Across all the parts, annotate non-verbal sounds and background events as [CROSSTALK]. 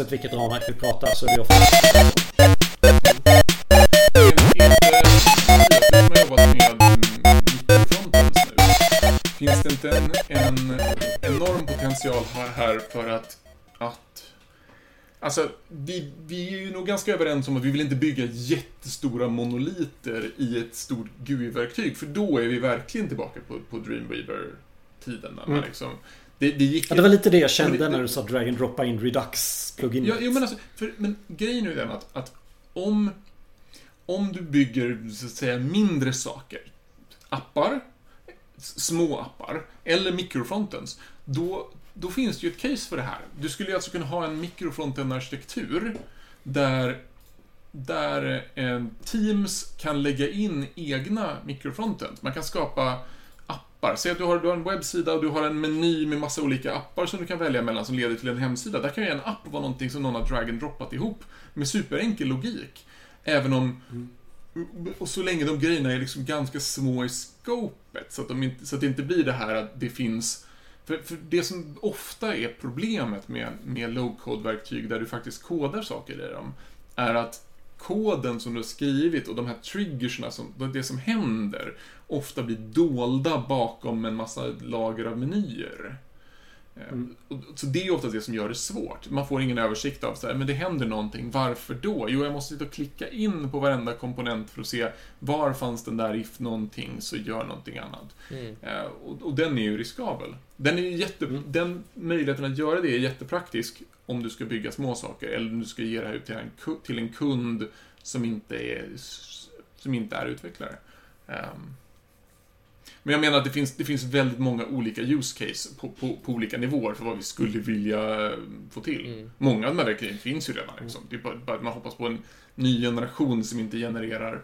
oavsett vilket ramverk vi pratar så är det ofta... Finns det inte en, en enorm potential här för att, att Alltså, vi, vi är ju nog ganska överens om att vi vill inte bygga jättestora monoliter i ett stort GUI-verktyg, för då är vi verkligen tillbaka på, på Dreamweaver-tiden. Mm. Liksom, det, det, gick... ja, det var lite det jag kände det, när du sa drag and droppa in Redux-plugin. Ja, jo, men, alltså, för, men grejen är den att, att om, om du bygger, så att säga, mindre saker, appar, små appar, eller mikrofrontends, då, då finns det ju ett case för det här. Du skulle alltså kunna ha en mikrofronten-arkitektur där, där eh, Teams kan lägga in egna mikrofrontend. Man kan skapa appar. Säg att du har, du har en webbsida och du har en meny med massa olika appar som du kan välja mellan som leder till en hemsida. Där kan ju en app vara någonting som någon har drag and droppat ihop med superenkel logik. Även om mm. Och så länge de grejerna är liksom ganska små i scopet, så att, de inte, så att det inte blir det här att det finns för, för det som ofta är problemet med, med low-code-verktyg där du faktiskt kodar saker i dem, är att koden som du har skrivit och de här triggersna, som, det som händer, ofta blir dolda bakom en massa lager av menyer. Mm. Så det är ofta det som gör det svårt. Man får ingen översikt av så här, men det händer någonting, varför då? Jo, jag måste sitta och klicka in på varenda komponent för att se var fanns den där if någonting så gör någonting annat. Mm. Eh, och, och, den är ju riskabel. Den, är jätte, mm. den möjligheten att göra det är jättepraktisk om du ska bygga små saker eller om du ska ge det här ut till en, till en kund som inte är, som inte är utvecklare. Um, men jag menar att det finns, det finns väldigt många olika use case på, på, på olika nivåer för vad vi skulle vilja eh, få till. Mm. Många av de här verktygen finns ju redan. Liksom. Det är bara, bara att man hoppas på en ny generation som inte genererar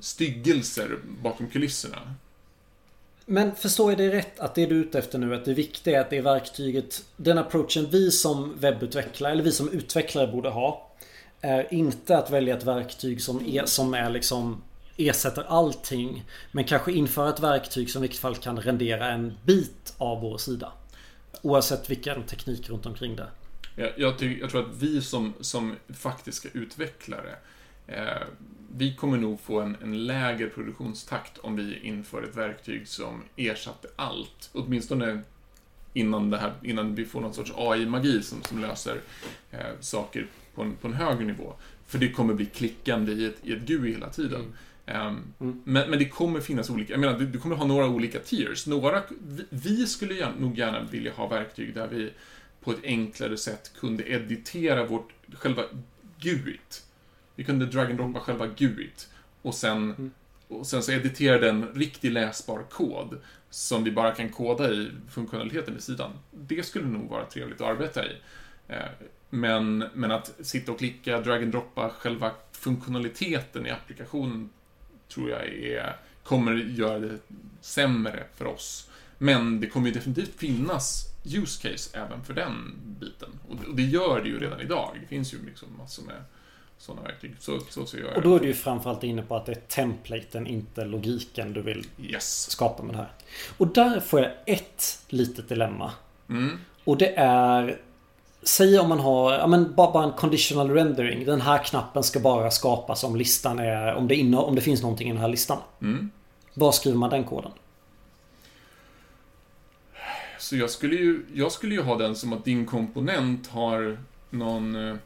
styggelser bakom kulisserna. Men förstår jag dig rätt att det du är ute efter nu att det viktiga är att det är verktyget, den approachen vi som webbutvecklare eller vi som utvecklare borde ha är inte att välja ett verktyg som är, som är liksom ersätter allting. Men kanske införa ett verktyg som i vilket fall kan rendera en bit av vår sida. Oavsett vilken teknik runt omkring det. Jag, jag, tycker, jag tror att vi som, som faktiska utvecklare eh, vi kommer nog få en, en, lägre produktionstakt om vi inför ett verktyg som ersatte allt. Åtminstone innan, det här, innan vi får någon sorts AI-magi som, som löser eh, saker på en, på en högre nivå. För det kommer bli klickande i ett, i ett GUI hela tiden. Mm. Um, mm. men, men, det kommer finnas olika, jag menar, du, kommer ha några olika tiers. Några, vi, vi skulle gärna, nog gärna vilja ha verktyg där vi på ett enklare sätt kunde editera vårt, själva GUIT. Vi kunde drag and droppa själva GUIT. Och sen, mm. och sen så editera den riktig läsbar kod som vi bara kan koda i funktionaliteten i sidan. Det skulle nog vara trevligt att arbeta i. Uh, men, men att sitta och klicka, drag and droppa själva funktionaliteten i applikationen tror jag är, kommer göra det sämre för oss. Men det kommer ju definitivt finnas use case även för den biten. Och det gör det ju redan idag. Det finns ju liksom massor med sådana verktyg. Så, så ser jag Och då är du ju framförallt inne på att det är templaten, inte logiken du vill yes. skapa med det här. Och där får jag ett litet dilemma. Mm. Och det är Säg om man har, ja men bara en conditional rendering. Den här knappen ska bara skapas om listan är, om det, inne, om det finns någonting i den här listan. Mm. Var skriver man den koden? Så jag skulle ju, jag skulle ju ha den som att din komponent har någon...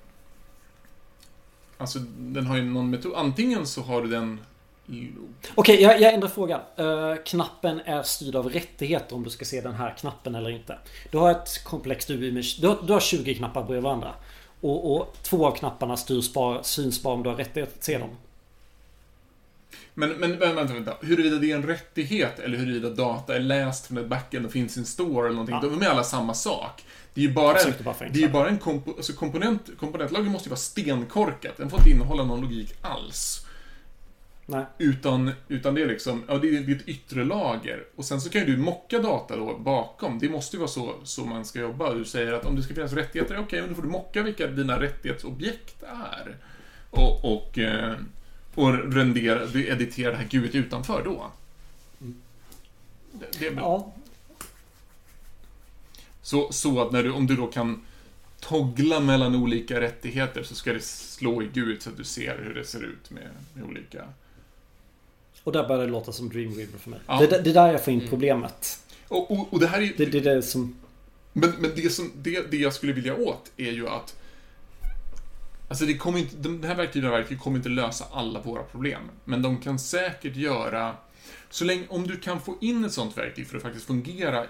Alltså, den har ju någon metod. Antingen så har du den Okej, okay, jag, jag ändrar frågan. Uh, knappen är styrd av rättigheter om du ska se den här knappen eller inte. Du har ett komplext UI med, du har, du har 20 knappar bredvid varandra. Och, och två av knapparna styrs bara, syns bara om du har rättighet att se dem. Men, men, men vänta, vänta. Huruvida det är en rättighet eller huruvida data är läst från ett backend och finns i en store eller någonting. Ja. De är alla samma sak. Det är ju bara en, det är bara en kompo, alltså komponent, komponentlagen måste ju vara stenkorkat. Den får inte innehålla någon logik alls. Nej. Utan, utan det är liksom, ja det är, det ett yttre lager. Och sen så kan ju du mocka data då bakom. Det måste ju vara så, så man ska jobba. Du säger att om det ska finnas rättigheter, okej, okay, men då får du mocka vilka dina rättighetsobjekt är. Och, och, eh, och rendera, editera det här GUIT utanför då. Det, det bra. Ja. Så, så att när du, om du då kan toggla mellan olika rättigheter så ska det slå i Gud så att du ser hur det ser ut med, med olika... Och där börjar det låta som Dreamweaver för mig. Ja. Det, det är där jag får in Mm. problemet. Och, och, och det här är Det, det är det som... Men, men det, som, det, det jag skulle vilja åt är ju att Alltså det kommer inte, de här verktygen verktyg kommer inte lösa alla våra problem. Men de kan säkert göra... Så länge, om du kan få in ett sånt verktyg för att faktiskt fungera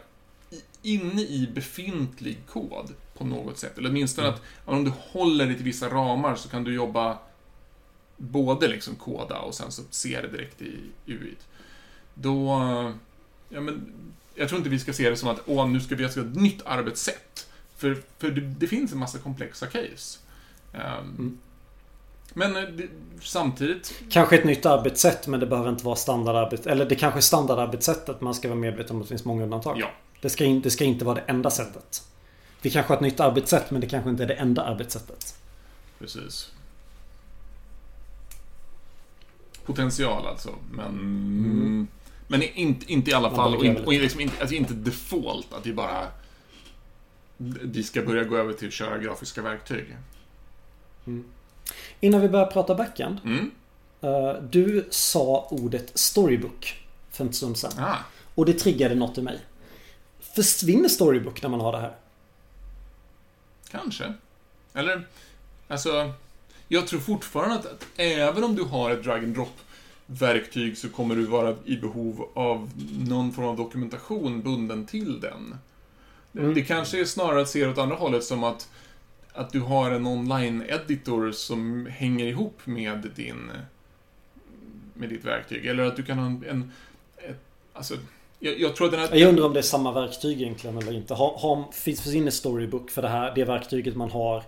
inne i befintlig kod på något sätt. Eller åtminstone att ja, om du håller dig till vissa ramar så kan du jobba både liksom koda och sen så se det direkt i UIt. Då... Ja, men jag tror inte vi ska se det som att åh, nu ska vi ha ett nytt arbetssätt. För, för det, det finns en massa komplexa case. Ehm, Mm. Men eh, det, samtidigt, Kanske ett nytt arbetssätt men det behöver inte vara standardarbets... Eller det kanske är standardarbetssättet. Man ska vara medveten om att det finns många undantag. ja. Det ska, in, det ska inte vara det enda sättet. Vi kanske har ett nytt arbetssätt men det kanske inte är det enda arbetssättet. Precis. Potential alltså, men... Mm. Men inte, inte i alla fall, och, och liksom inte, alltså inte default att vi bara... Vi ska börja gå över till att köra grafiska verktyg. Innan vi börjar prata backend. Mm. eh, du sa ordet storybook för en stund sedan. Ah, Och det triggade något i mig. Försvinner storybook när man har det här? kanske. Eller, alltså... Jag tror fortfarande att, att även om du har ett drag and drop verktyg så kommer du vara i behov av någon form av dokumentation bunden till den. Mm. Det kanske är snarare att se det åt andra hållet som att, att du har en online-editor som hänger ihop med din med ditt verktyg. Eller att du kan ha en... en ett, alltså, jag, jag tror den här... Jag undrar om det är samma verktyg egentligen eller inte. Har, har, finns försvinner storybook för det här? Det verktyget man har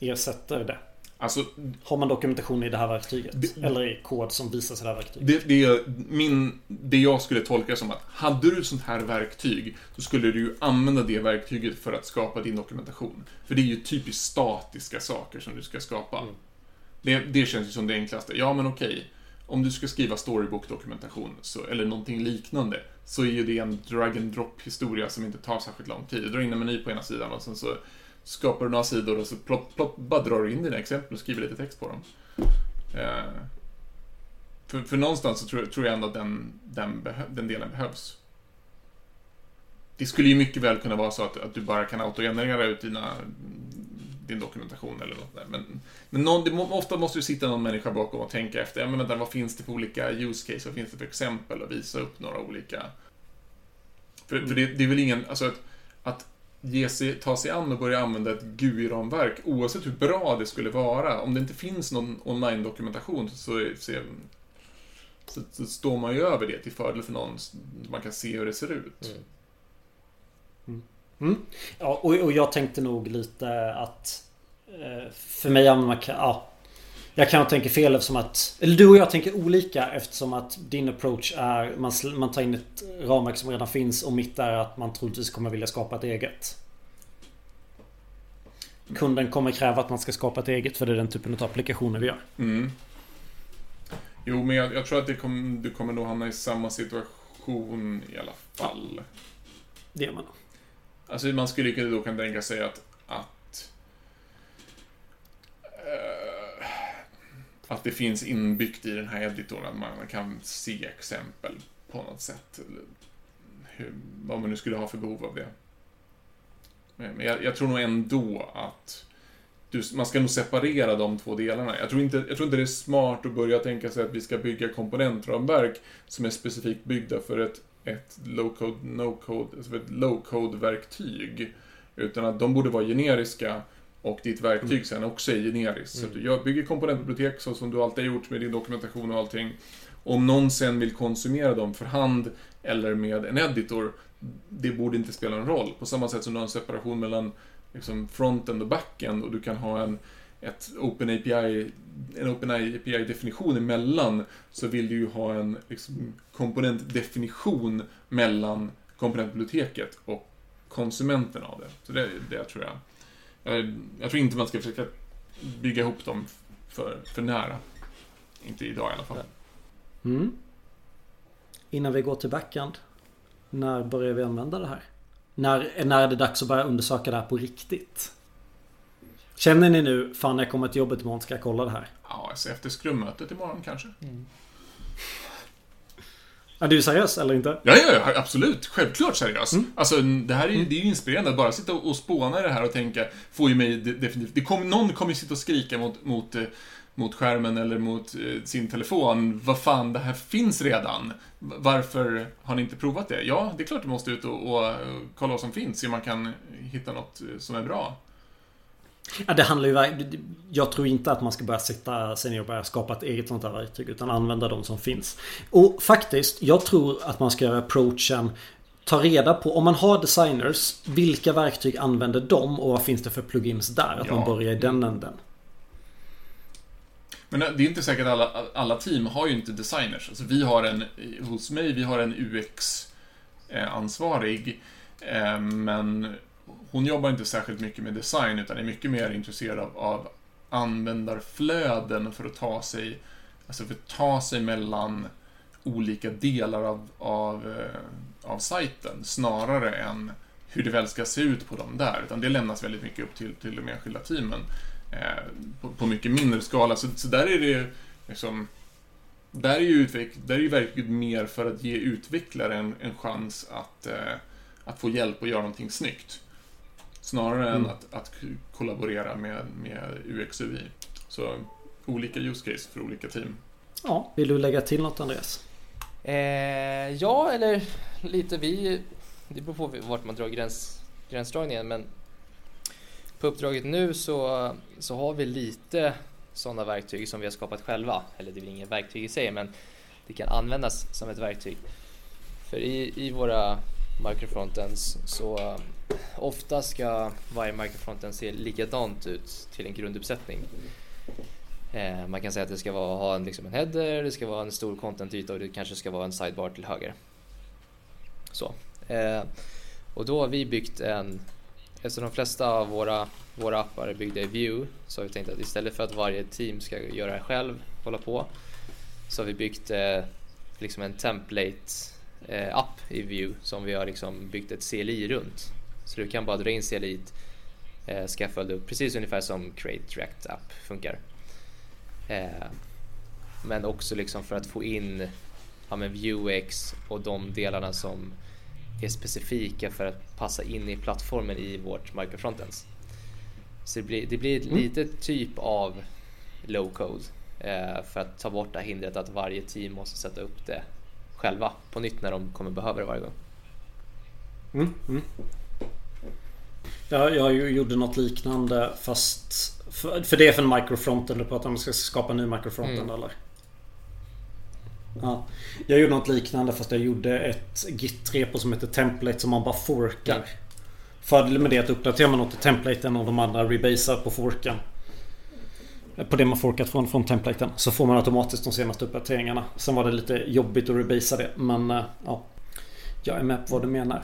ersätter det? Alltså, Har man dokumentation i det här verktyget? Det- Eller i kod som visas i det här verktyget? Det, det, min, det jag skulle tolka som att hade du ett sånt här verktyg så skulle du ju använda det verktyget för att skapa din dokumentation. För det är ju typiskt statiska saker som du ska skapa. Mm. Det, det känns ju som det enklaste. Ja, men okej. Om du ska skriva storybook-dokumentation, eller någonting liknande, så är ju det en drag and drop-historia som inte tar särskilt lång tid. Du drar in en meny på ena sidan och sen så skapar du några sidor och så plopp, plopp, bara drar du in dina exempel och skriver lite text på dem. Eh, för, för någonstans så tror, tror jag ändå att den, den, den delen behövs. Det skulle ju mycket väl kunna vara så att, att du bara kan autogenerera ut dina, din dokumentation eller något där. Men, men någon, det, ofta måste det sitta någon människa bakom och tänka efter, ja men vänta, vad finns det för olika use case, vad finns det för exempel och visa upp några olika. För, för det, det är väl ingen, alltså att, att ge sig, ta sig an och börja använda ett GUI-ramverk, oavsett hur bra det skulle vara, om det inte finns någon online-dokumentation så, så, så, så står man ju över det till fördel för någon, så man kan se hur det ser ut. Mm. Mm. Ja, och, och jag tänkte nog lite att eh, För mig. Ja, jag kan tänka fel eftersom att... Eller du och jag tänker olika eftersom att din approach är man, man tar in ett ramverk som redan finns och mitt är att man troligtvis kommer vilja skapa ett eget. Kunden kommer kräva att man ska skapa ett eget för det är den typen av applikationer vi gör. Mm. Jo, men jag, jag tror att det kom, du kommer nog hamna i samma situation i alla fall. Det gör man. Alltså man skulle ju då kunna tänka sig att, att uh, att det finns inbyggt i den här editorn att man kan se exempel på något sätt. Eller hur, vad man nu skulle ha för behov av det. Men men jag, jag tror nog ändå att du, man ska nog separera de två delarna. Jag tror, inte, jag tror inte det är smart att börja tänka sig att vi ska bygga komponentramverk som är specifikt byggda för ett, ett low-code, no-code, alltså ett low-code-verktyg. Utan att de borde vara generiska och ditt verktyg Mm. sen också är generiskt. Så att Mm. du gör- bygger komponentbibliotek så som du alltid har gjort med din dokumentation och allting. Om någon sen vill konsumera dem för hand eller med en editor, det borde inte spela någon roll. På samma sätt som du har en separation mellan liksom, frontend och backend och du kan ha en ett Open API, en Open API-definition emellan så vill du ju ha en liksom, komponentdefinition mellan komponentbiblioteket och konsumenten av det. Så det, det tror jag. jag. Jag tror inte man ska försöka bygga ihop dem för, för nära. Inte idag i alla fall. Mm. Innan vi går till backend. När börjar vi använda det här? När, när är det dags att börja undersöka det här på riktigt? Känner ni nu, fan jag kommer till jobbet imorgon, ska jag kolla det här? Ja, alltså efter skrummötet imorgon kanske. Är du seriös eller inte? Ja, ja, ja, absolut. Självklart seriös. Alltså, det här är, ju- det är ju inspirerande. Att bara sitta och spåna i det här och tänka, får ju mig de- definitivt... Det kom, någon kommer ju sitta och skrika mot, mot, eh, mot skärmen eller mot eh, sin telefon. Vad fan, det här finns redan. Varför har ni inte provat det? Ja, det är klart du måste ut och, och eh, kolla vad som finns, se om man kan hitta något som är bra. Ja, det handlar ju... Jag tror inte att man ska börja sitta sig ner och börja skapa ett eget sånt här verktyg. Utan använda de som finns. Och faktiskt, jag tror att man ska göra approachen Ta reda på, om man har designers, vilka verktyg använder de och vad finns det för plugins där? Att Ja. man börjar i den änden. Men det är inte säkert alla, alla team har ju inte designers. Alltså vi har en, hos mig, vi har en UX-ansvarig. eh, Men hon jobbar inte särskilt mycket med design, utan är mycket mer intresserad av, av användarflöden för att ta sig, alltså för att ta sig mellan olika delar av, av, eh, av sajten, snarare än hur det väl ska se ut på dem där. Utan det lämnas väldigt mycket upp till, till de enskilda teamen eh, på, på mycket mindre skala. Så, så där är det liksom... Där är ju, utveck, där är ju verktyget mer för att ge utvecklaren en chans att, eh, att få hjälp och göra någonting snyggt. Snarare än Mm. att, att kollaborera med, med UX och UI. Så olika use case för olika team. Ja, vill du lägga till något Andreas? Eh, ja, eller lite vi... Det beror på vart man drar gräns, gränsdragningen men på uppdraget nu så, så har vi lite sådana verktyg som vi har skapat själva. Eller det är inget verktyg i sig men det kan användas som ett verktyg. För i, i våra microfrontends så ofta ska varje microfronten se likadant ut till en grunduppsättning. Eh, man kan säga att det ska vara, ha en, liksom en header, det ska vara en stor contentyta och det kanske ska vara en sidebar till höger. Så. Eh, och då har vi byggt en, eftersom de flesta av våra, våra appar är byggda i Vue så har vi tänkt att istället för att varje team ska göra det själv, hålla på, så har vi byggt eh, liksom en template-app eh, i Vue som vi har liksom byggt ett CLI runt. Så du kan bara dra in CLI, eh, scaffold upp precis ungefär som Create React App funkar. Eh, men också liksom för att få in ja, men Vuex och de delarna som är specifika för att passa in i plattformen i vårt microfrontends. Så det blir, det blir ett Mm. litet typ av low code eh, för att ta bort det här hindret att varje team måste sätta upp det själva på nytt när de kommer behöva det varje gång. Mm, mm. Ja, jag ju- gjorde något liknande fast... För, för det är för en microfronten du pratar om. Ska skapa en ny microfronten Mm. eller? Ja. Jag gjorde något liknande fast jag gjorde ett git-repo som heter template som man bara forkar. Ja. Fördelen med det är att uppdaterar man något i templaten och de andra rebasar på forken. På det man forkat från, från templaten. Så får man automatiskt de senaste uppdateringarna. Sen var det lite jobbigt att rebasa det. Men eh, ja. Jag är med på vad du menar.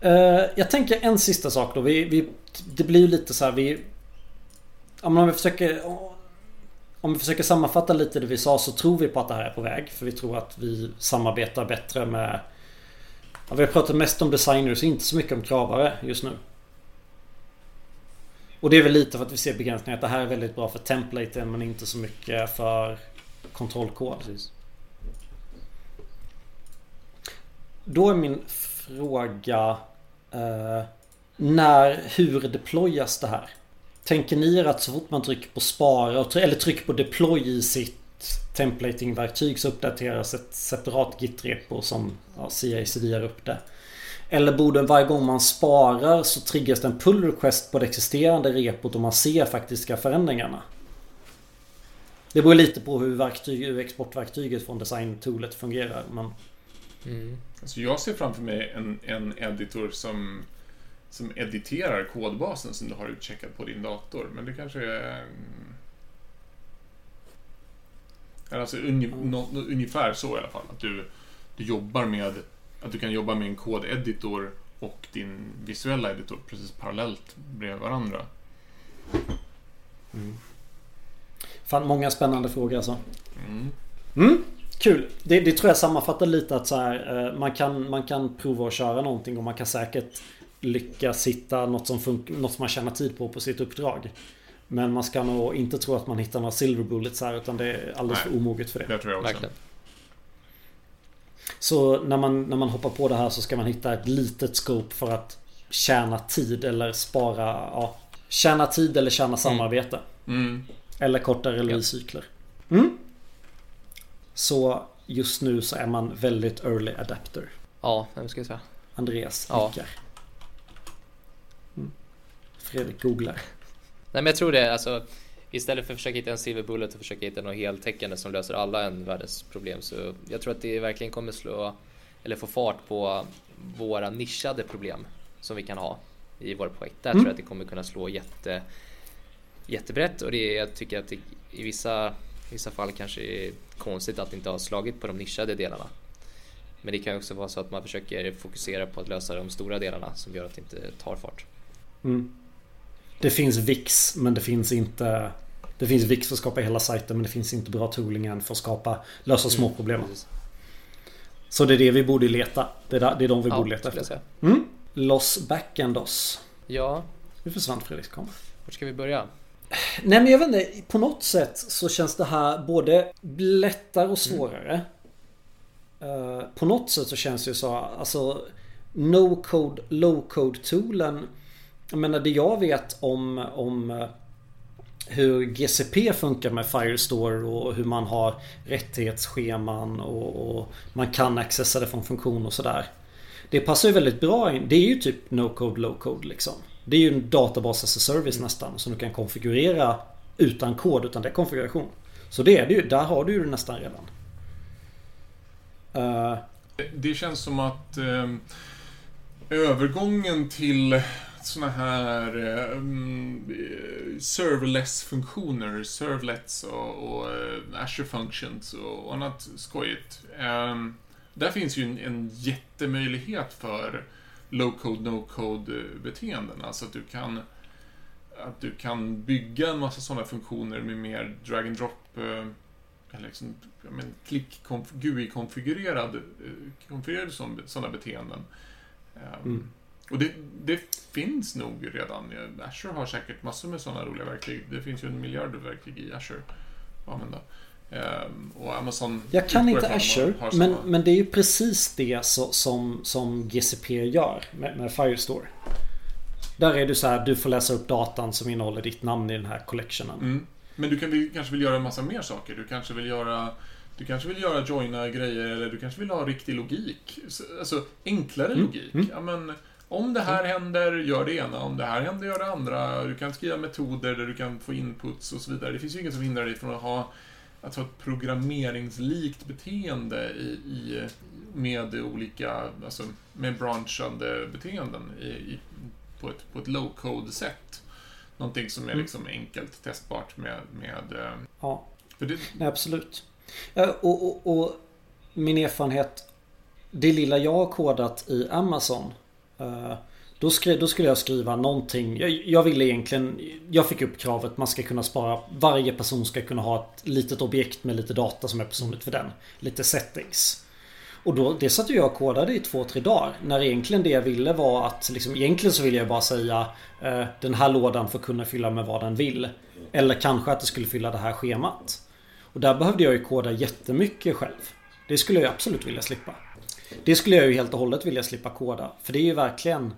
Eh, jag tänker en sista sak då. Vi, vi, det blir ju lite så här. Vi, om vi försöker om vi försöker sammanfatta lite det vi sa så tror vi på att det här är på väg. För vi tror att vi samarbetar bättre med... Ja, vi har pratat mest om designers och inte så mycket om kravare just nu. Och det är väl lite för att vi ser begränsningar. Att det här är väldigt bra för templaten men inte så mycket för kontrollkod. Precis. Då är min fråga eh, När, hur deployas det här? Tänker ni er att så fort man trycker på spara eller trycker på deploy i sitt templating-verktyg så uppdateras ett separat git-repo som ja, CICD är upp det. Eller borde varje gång man sparar så triggas det en pull request på det existerande repot och man ser faktiska förändringarna. Det beror lite på hur verktyg, hur exportverktyget från design-toolet fungerar. Men Mm. Alltså jag ser framför mig en, en editor som, som editerar kodbasen som du har utcheckad på din dator. Men det kanske är... mm, eller Alltså uni, nå, nå- ungefär så i alla fall. Att du, du jobbar med... Att du kan jobba med en kodeditor och din visuella editor precis parallellt bredvid varandra. Fan, många spännande frågor alltså. Mm. Mm, kul. Det, det tror jag sammanfattar lite att så här, eh, man, kan, man kan prova att köra någonting och man kan säkert lyckas hitta något som, fun- något som man tjänar tid på på sitt uppdrag. Men man ska nog inte tro att man hittar några silver bullets här utan det är alldeles Nej. för omoget för det. Det tror jag också. Verkligen. Så när man, när man hoppar på det här så ska man hitta ett litet scope för att tjäna tid eller spara, ja, tjäna tid eller tjäna samarbete. Mm. Eller kortare release-cykler. Mm. Så just nu så är man väldigt early adapter. Ja, vem ska jag säga? Andreas Ja. nickar. Mm. Fredrik googlar. Nej men jag tror det, alltså Istället för att försöka hitta en silver bullet och försöka hitta något heltäckande som löser alla en världens problem så jag tror att det verkligen kommer slå eller få fart på våra nischade problem som vi kan ha i våra projekt. Där Mm. tror jag att det kommer kunna slå jätte, jättebrett och det jag tycker att det, i vissa, vissa fall kanske är konstigt att det inte har slagit på de nischade delarna. Men det kan också vara så att man försöker fokusera på att lösa de stora delarna som gör att det inte tar fart. Mm. Det finns VIX men det finns inte Det finns VIX för att skapa hela sajten men det finns inte bra tooling än för att skapa Lösa små problem. Precis. Så det är det vi borde leta. Det är, där, det är de vi Ja, borde leta efter. Mm. Los Backendos. Ja, Nu försvann Fredriks kamera. var ska vi börja? Nej men jag vet inte. På något sätt så känns det här både lättare och svårare. Eh, på något sätt så känns det ju så. Alltså No code, low code toolen. Jag menar det jag vet om, om eh, hur GCP funkar med Firestore och hur man har rättighetsscheman och, och man kan accessa det från funktion och sådär. Det passar ju väldigt bra in. Det är ju typ no code, low code liksom. Det är ju en databas as a service nästan som du kan konfigurera utan kod utan det är konfiguration. Så det är det ju. Där har du ju det nästan redan. Eh, Det- känns som att eh, övergången till såna här eh, mm, eh, serverless-funktioner, servlets och, och eh, Azure Functions och annat skojigt. Eh, där finns ju en, en jättemöjlighet för low-code, no-code beteenden. Alltså att du kan att du kan bygga en massa sådana funktioner med mer drag and drop eh, eller liksom, men, klick GUI-konfigurerad eh, konfigurerade sådana beteenden. Ehm, Mm. Och det, det finns nog redan. Azure har säkert massor med sådana roliga verktyg. Det finns ju en miljard verktyg i Azure att använda. Ehm, och Amazon Jag kan inte Azure, men, men det är ju precis det så, som, som GCP gör med, med Firestore. Där är du så här, du får läsa upp datan som innehåller ditt namn i den här collectionen. Mm. Men du kan, kanske vill göra en massa mer saker. Du kanske vill göra du kanske vill göra joina grejer eller du kanske vill ha riktig logik. Så- Alltså enklare Mm, logik. mm. Ja, men, om det här händer, gör det ena. Om det här händer, gör det andra. Du kan skriva metoder där du kan få inputs och så vidare. Det finns ju inget som hindrar dig från att ha, att ha ett programmeringslikt beteende i, i, med olika, alltså med branchande beteenden i, i, på ett, på ett low-code-sätt. Någonting som är Mm. liksom enkelt testbart med... med eh, Ja, det, nej, absolut. Och, och, och min erfarenhet Det lilla jag har kodat i Amazon eh, då, skri, då skulle jag skriva någonting jag, jag ville egentligen Jag fick upp kravet man ska kunna spara Varje person ska kunna ha ett litet objekt med lite data som är personligt för den Lite settings Och då, det satt jag och kodade i två, tre dagar. När egentligen det jag ville var att liksom, Egentligen så ville jag bara säga eh, Den här lådan får kunna fylla med vad den vill. Eller kanske att det skulle fylla det här schemat. Och där behövde jag ju koda jättemycket själv. Det skulle jag absolut vilja slippa. Det skulle jag ju helt och hållet vilja slippa koda. För det är ju verkligen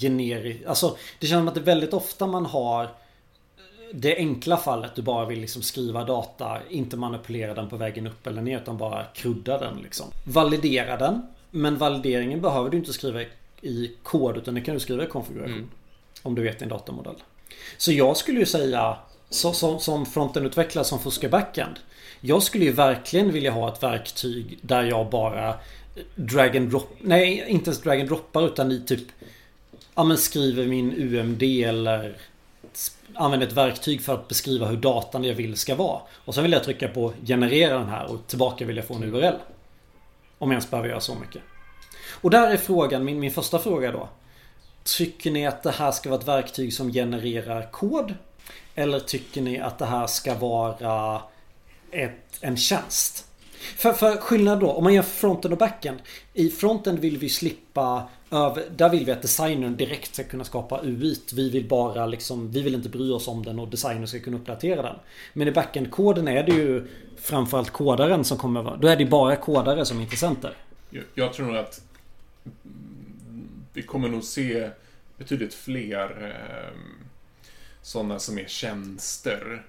generiskt. Alltså det känns som att det är väldigt ofta man har det enkla fallet du bara vill liksom skriva data, inte manipulera den på vägen upp eller ner utan bara krudda den liksom. Validera den. Men valideringen behöver du inte skriva i kod utan det kan du skriva i konfiguration. Mm. Om du vet din datamodell. Så jag skulle ju säga så, som, som fronten-utvecklare som fuskar backend. Jag skulle ju verkligen vilja ha ett verktyg där jag bara drag and drop, nej inte ens drag and droppar utan i typ Ja men skriver min UMD eller Använder ett verktyg för att beskriva hur datan jag vill ska vara. Och sen vill jag trycka på generera den här och tillbaka vill jag få en URL. Om jag ens behöver göra så mycket. Och där är frågan, min, min första fråga då. Tycker ni att det här ska vara ett verktyg som genererar kod? Eller tycker ni att det här ska vara ett, en tjänst? För, för skillnad då, om man gör fronten och backen. I fronten vill vi slippa där vill vi att designern direkt ska kunna skapa UI. Vi vill bara liksom, vi vill inte bry oss om den och designern ska kunna uppdatera den. Men i backend-koden är det ju framförallt kodaren som kommer vara, då är det bara kodare som är intressenter. Jag, jag tror nog att vi kommer nog se betydligt fler eh, sådana som är tjänster.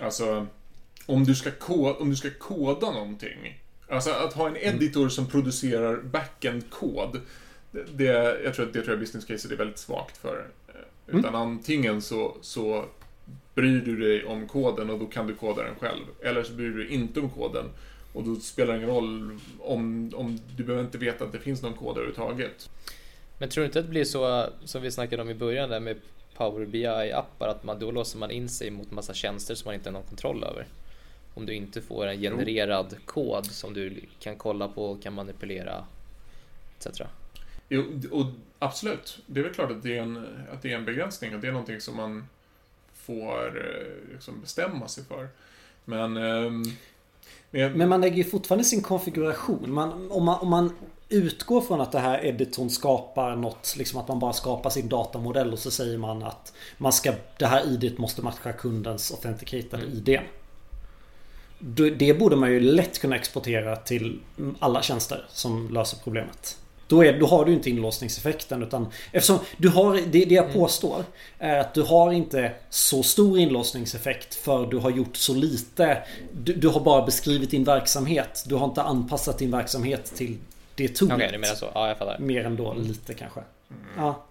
Alltså, om du ska, koda, om du ska koda någonting. Alltså att ha en editor som producerar backend-kod. Det, jag tror att det tror jag business caset är väldigt svagt för. Utan mm. antingen så, så bryr du dig om koden och då kan du koda den själv. Eller så bryr du dig inte om koden och då spelar det ingen roll om, om du behöver inte veta att det finns någon kod överhuvudtaget. Men tror du inte att det blir så som vi snackade om i början där med Power BI-appar att man, då låser man in sig mot massa tjänster som man inte har någon kontroll över? Om du inte får en genererad jo. kod som du kan kolla på, kan manipulera etc. Jo, och absolut. Det är väl klart att det är en, att det är en begränsning och det är någonting som man får eh, liksom bestämma sig för. Men... Um, men, men, man lägger ju fortfarande sin konfiguration. Man, om, man, om man utgår från att det här editorn skapar något, liksom att man bara skapar sin datamodell och så säger man att man ska, det här IDet måste matcha kundens authenticated mm. ID. Det borde man ju lätt kunna exportera till alla tjänster som löser problemet. Då, är, då har du inte inlåsningseffekten utan eftersom du har, det, det jag mm. påstår är att du har inte så stor inlåsningseffekt för du har gjort så lite. Du, du har bara beskrivit din verksamhet. Du har inte anpassat din verksamhet till det toolet. Okej, okay, du menar så. Ja, jag fattar. Mer än då lite kanske. Mm. Ja.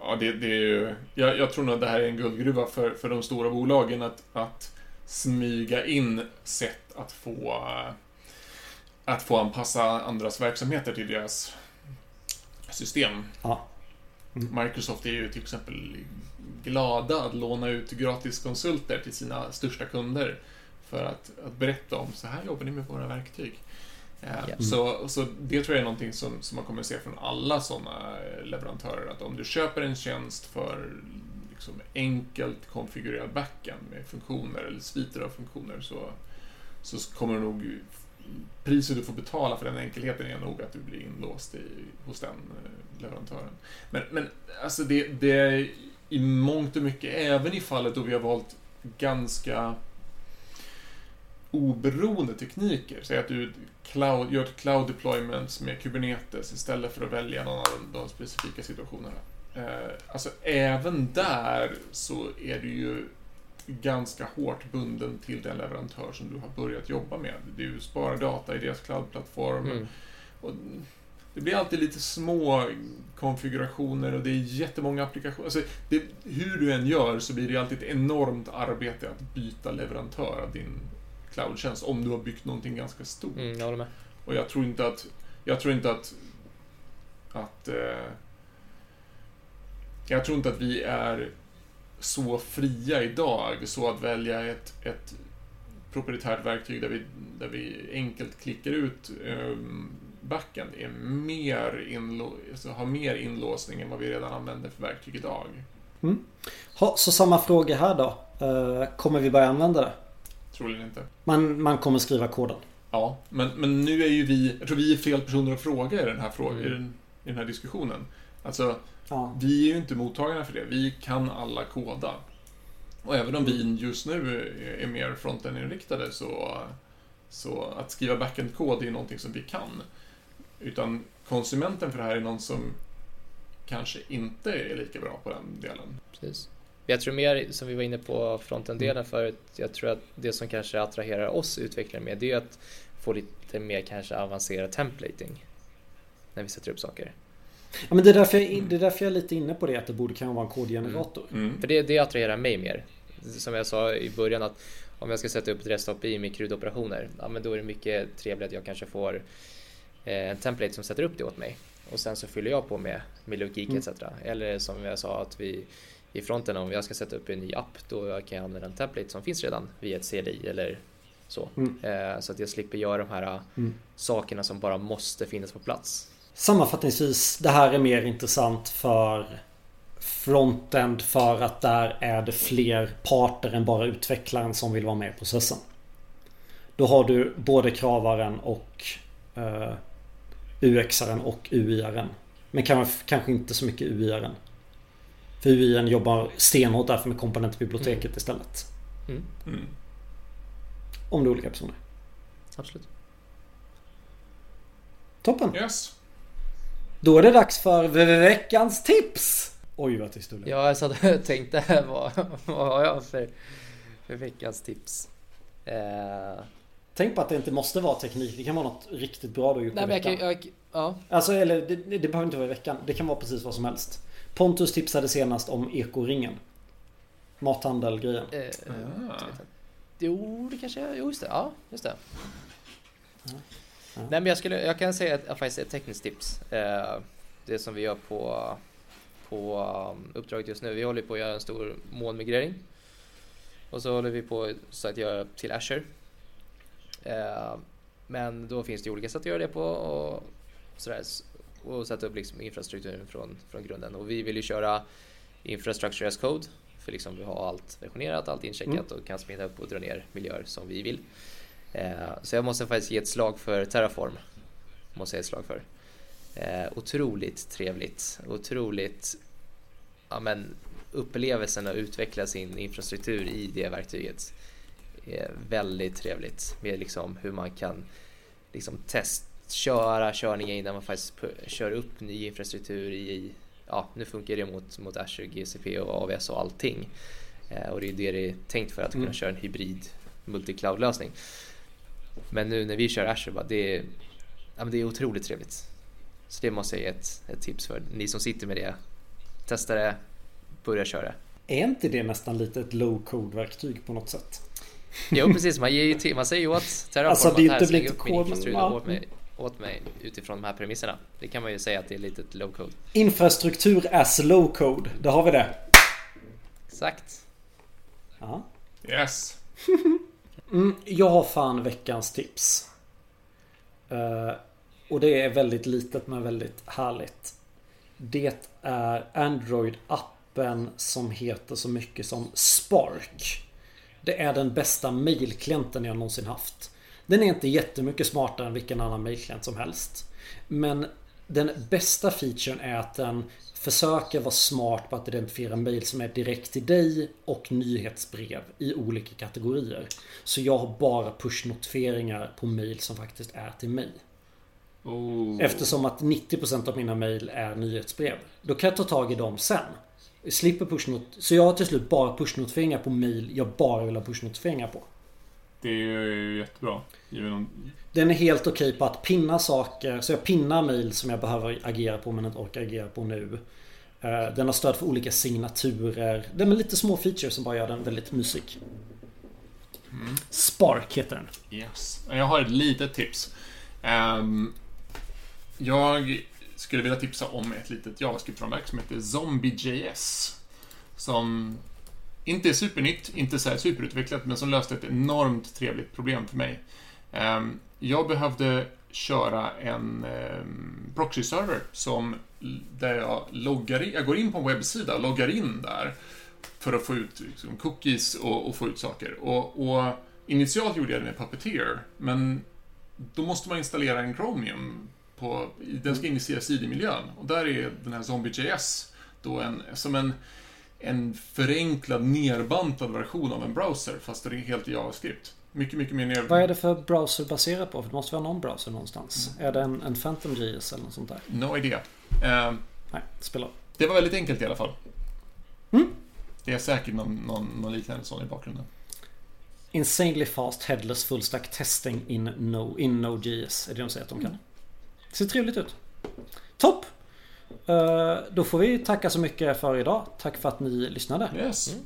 Ja, det, det är ju... Jag, jag tror nog att det här är en guldgruva för, för de stora bolagen att, att smyga in sätt att få att få anpassa andras verksamheter till deras system. Ja. Mm. Microsoft är ju till exempel glada att låna ut gratiskonsulter till sina största kunder för att, att berätta om så här jobbar ni med våra verktyg. Mm. Så, så det tror jag är någonting som, som man kommer att se från alla sådana leverantörer. Att om du köper en tjänst för liksom enkelt konfigurerad backend med funktioner eller sviter av funktioner så, så kommer du nog priset du får betala för den enkelheten är nog att du blir inlåst i, hos den eh, leverantören. Men, men alltså det, det är i mångt och mycket, även i fallet då vi har valt ganska oberoende tekniker. Säg att du cloud, gör ett cloud deployments med Kubernetes istället för att välja någon av de specifika situationerna. Eh, alltså även där så är det ju ganska hårt bunden till den leverantör som du har börjat jobba med. Du sparar data i deras cloudplattform. Mm. Och det blir alltid lite små konfigurationer och det är jättemånga applikationer. Alltså, det, hur du än gör så blir det alltid ett enormt arbete att byta leverantör av din cloudtjänst om du har byggt någonting ganska stort. Mm, jag med. Och jag tror inte att, jag tror inte att, att eh, jag tror inte att vi är så fria idag så att välja ett, ett proprietärt verktyg där vi, där vi enkelt klickar ut um, backend är mer inlå, alltså har mer inlåsning än vad vi redan använder för verktyg idag. Mm. Ha, så samma fråga här då. Uh, kommer vi börja använda det? Troligen inte. Man, man kommer skriva koden? Ja, men, men nu är ju vi, jag tror vi är fel personer att fråga i den här, fråga, i den, i den här diskussionen. Alltså, Ja. Vi är ju inte mottagarna för det. Vi kan alla koda. Och även om vi just nu är mer frontend-inriktade så, så att skriva backend-kod är någonting som vi kan. Utan konsumenten för det här är någon som kanske inte är lika bra på den delen. Precis. Jag tror mer, som vi var inne på frontend-delen mm. förut, jag tror att det som kanske attraherar oss utvecklare mer, det är att få lite mer kanske avancerad templating när vi sätter upp saker. Ja, men det, är därför jag, det är därför jag är lite inne på det att det borde kunna vara en kodgenerator. Mm. Mm. För det, det attraherar mig mer. Som jag sa i början att om jag ska sätta upp ett REST API med CRUD-operationer, ja, men då är det mycket trevligt att jag kanske får eh, en template som sätter upp det åt mig. Och sen så fyller jag på med, med logik mm. etc. Eller som jag sa att vi i fronten om jag ska sätta upp en ny app då kan jag använda en template som finns redan via ett CLI eller så. Mm. Eh, så att jag slipper göra de här mm. sakerna som bara måste finnas på plats. Sammanfattningsvis, det här är mer intressant för frontend för att där är det fler parter än bara utvecklaren som vill vara med i processen. Då har du både kravaren och uh, UXaren och UIaren Men kan, kanske inte så mycket UI-aren. För UI jobbar stenhårt därför med komponentbiblioteket mm. istället. Mm. Mm. Om det är olika personer. Absolut. Toppen. Yes. Då är det dags för veckans tips. Oj vad tyst du Ja, [LAUGHS] jag satt och tänkte [LAUGHS] vad, vad har jag för, för veckans tips? Eh... Tänk på att det inte måste vara teknik. Det kan vara något riktigt bra du gjort Nej, men jag, jag, ja. Alltså, eller det, det behöver inte vara i veckan. Det kan vara precis vad som helst. Pontus tipsade senast om ekoringen. Mathandel-grejen. Eh, ah. Jo, det kanske Jo, just det. Ja, just det. Ja. Nej, men jag, skulle, jag kan säga att, faktiskt ett tekniskt tips. Eh, det som vi gör på, på um, uppdraget just nu. Vi håller på att göra en stor molnmigrering. Och så håller vi på så att göra till Azure. Eh, men då finns det olika sätt att göra det på och sådär. Och sätta upp liksom infrastrukturen från, från grunden. Och vi vill ju köra Infrastructure as code. För liksom vi har allt versionerat, allt incheckat mm. och kan springa upp och dra ner miljöer som vi vill. Eh, så jag måste faktiskt ge ett slag för Terraform. Måste jag ge ett slag för. Eh, otroligt trevligt, otroligt ja, men, upplevelsen att utveckla sin infrastruktur i det verktyget är väldigt trevligt med liksom hur man kan liksom testköra körningar innan man faktiskt kör upp ny infrastruktur i ja, nu funkar det mot, mot Azure, GCP och AWS och allting. Eh, och det är det det är tänkt för att kunna mm. köra en hybrid multi-cloud lösning. Men nu när vi kör Azure, bara, det, är, ja, det är otroligt trevligt. Så det måste jag ge ett, ett tips för. Ni som sitter med det, testa det, börja köra. Är inte det nästan lite ett low-code-verktyg på något sätt? Jo precis, man, ger ju till, man säger ju åt Terraform alltså, det är inte att här, upp min infrastruktur åt mig, åt mig utifrån de här premisserna. Det kan man ju säga att det är lite low-code. Infrastruktur as low-code, då har vi det. Exakt. Ja. Yes. [LAUGHS] Mm, jag har fan veckans tips. Uh, och det är väldigt litet men väldigt härligt. Det är Android-appen som heter så mycket som Spark. Det är den bästa mailklienten jag någonsin haft. Den är inte jättemycket smartare än vilken annan mailklient som helst. Men den bästa featuren är att den försöker vara smart på att identifiera mail som är direkt till dig och nyhetsbrev i olika kategorier. Så jag har bara push-notifieringar på mail som faktiskt är till mig. Oh. Eftersom att 90% av mina mail är nyhetsbrev. Då kan jag ta tag i dem sen. Jag slipper push Så jag har till slut bara push-notifieringar på mail jag bara vill ha push-notifieringar på. Det är ju jättebra. Den är helt okej okay på att pinna saker. Så jag pinnar mail som jag behöver agera på men inte orkar agera på nu. Eh, den har stöd för olika signaturer. Den är lite små features som bara gör den väldigt mysig. Mm. Spark heter den. Yes. Jag har ett litet tips. Um, jag skulle vilja tipsa om ett litet JavaScript-framverk som heter ZombieJS. Som inte supernytt, inte så superutvecklat, men som löste ett enormt trevligt problem för mig. Um, jag behövde köra en um, proxy-server som där jag loggar in, jag går in på en webbsida och loggar in där för att få ut liksom, cookies och, och, få ut saker. Och, och, initialt gjorde jag det med Puppeteer, men då måste man installera en Chromium på, den ska in i CSID-miljön och där är den här ZombieJS då en, som en, en förenklad, nerbantad version av en browser, fast det är helt i JavaScript. Mycket, mycket mer ner... Vad är det för browser baserat på? För det måste vara någon browser någonstans. Mm. Är det en, en PhantomJS eller något sånt där? No idea. Uh, Nej, spela. Det var väldigt enkelt i alla fall. Mm. Det är säkert någon, någon, någon liknande sån i bakgrunden. Insanely fast headless full stack testing in, no, in Node.js är det de säger att de kan. Mm. Ser trevligt ut. Topp! Uh, då får vi tacka så mycket för idag. Tack för att ni lyssnade. Yes. Mm.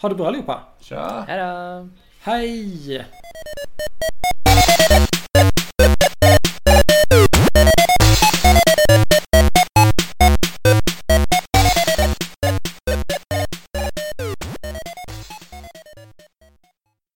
Ha det bra allihopa. Tja. Hejdå. Hej!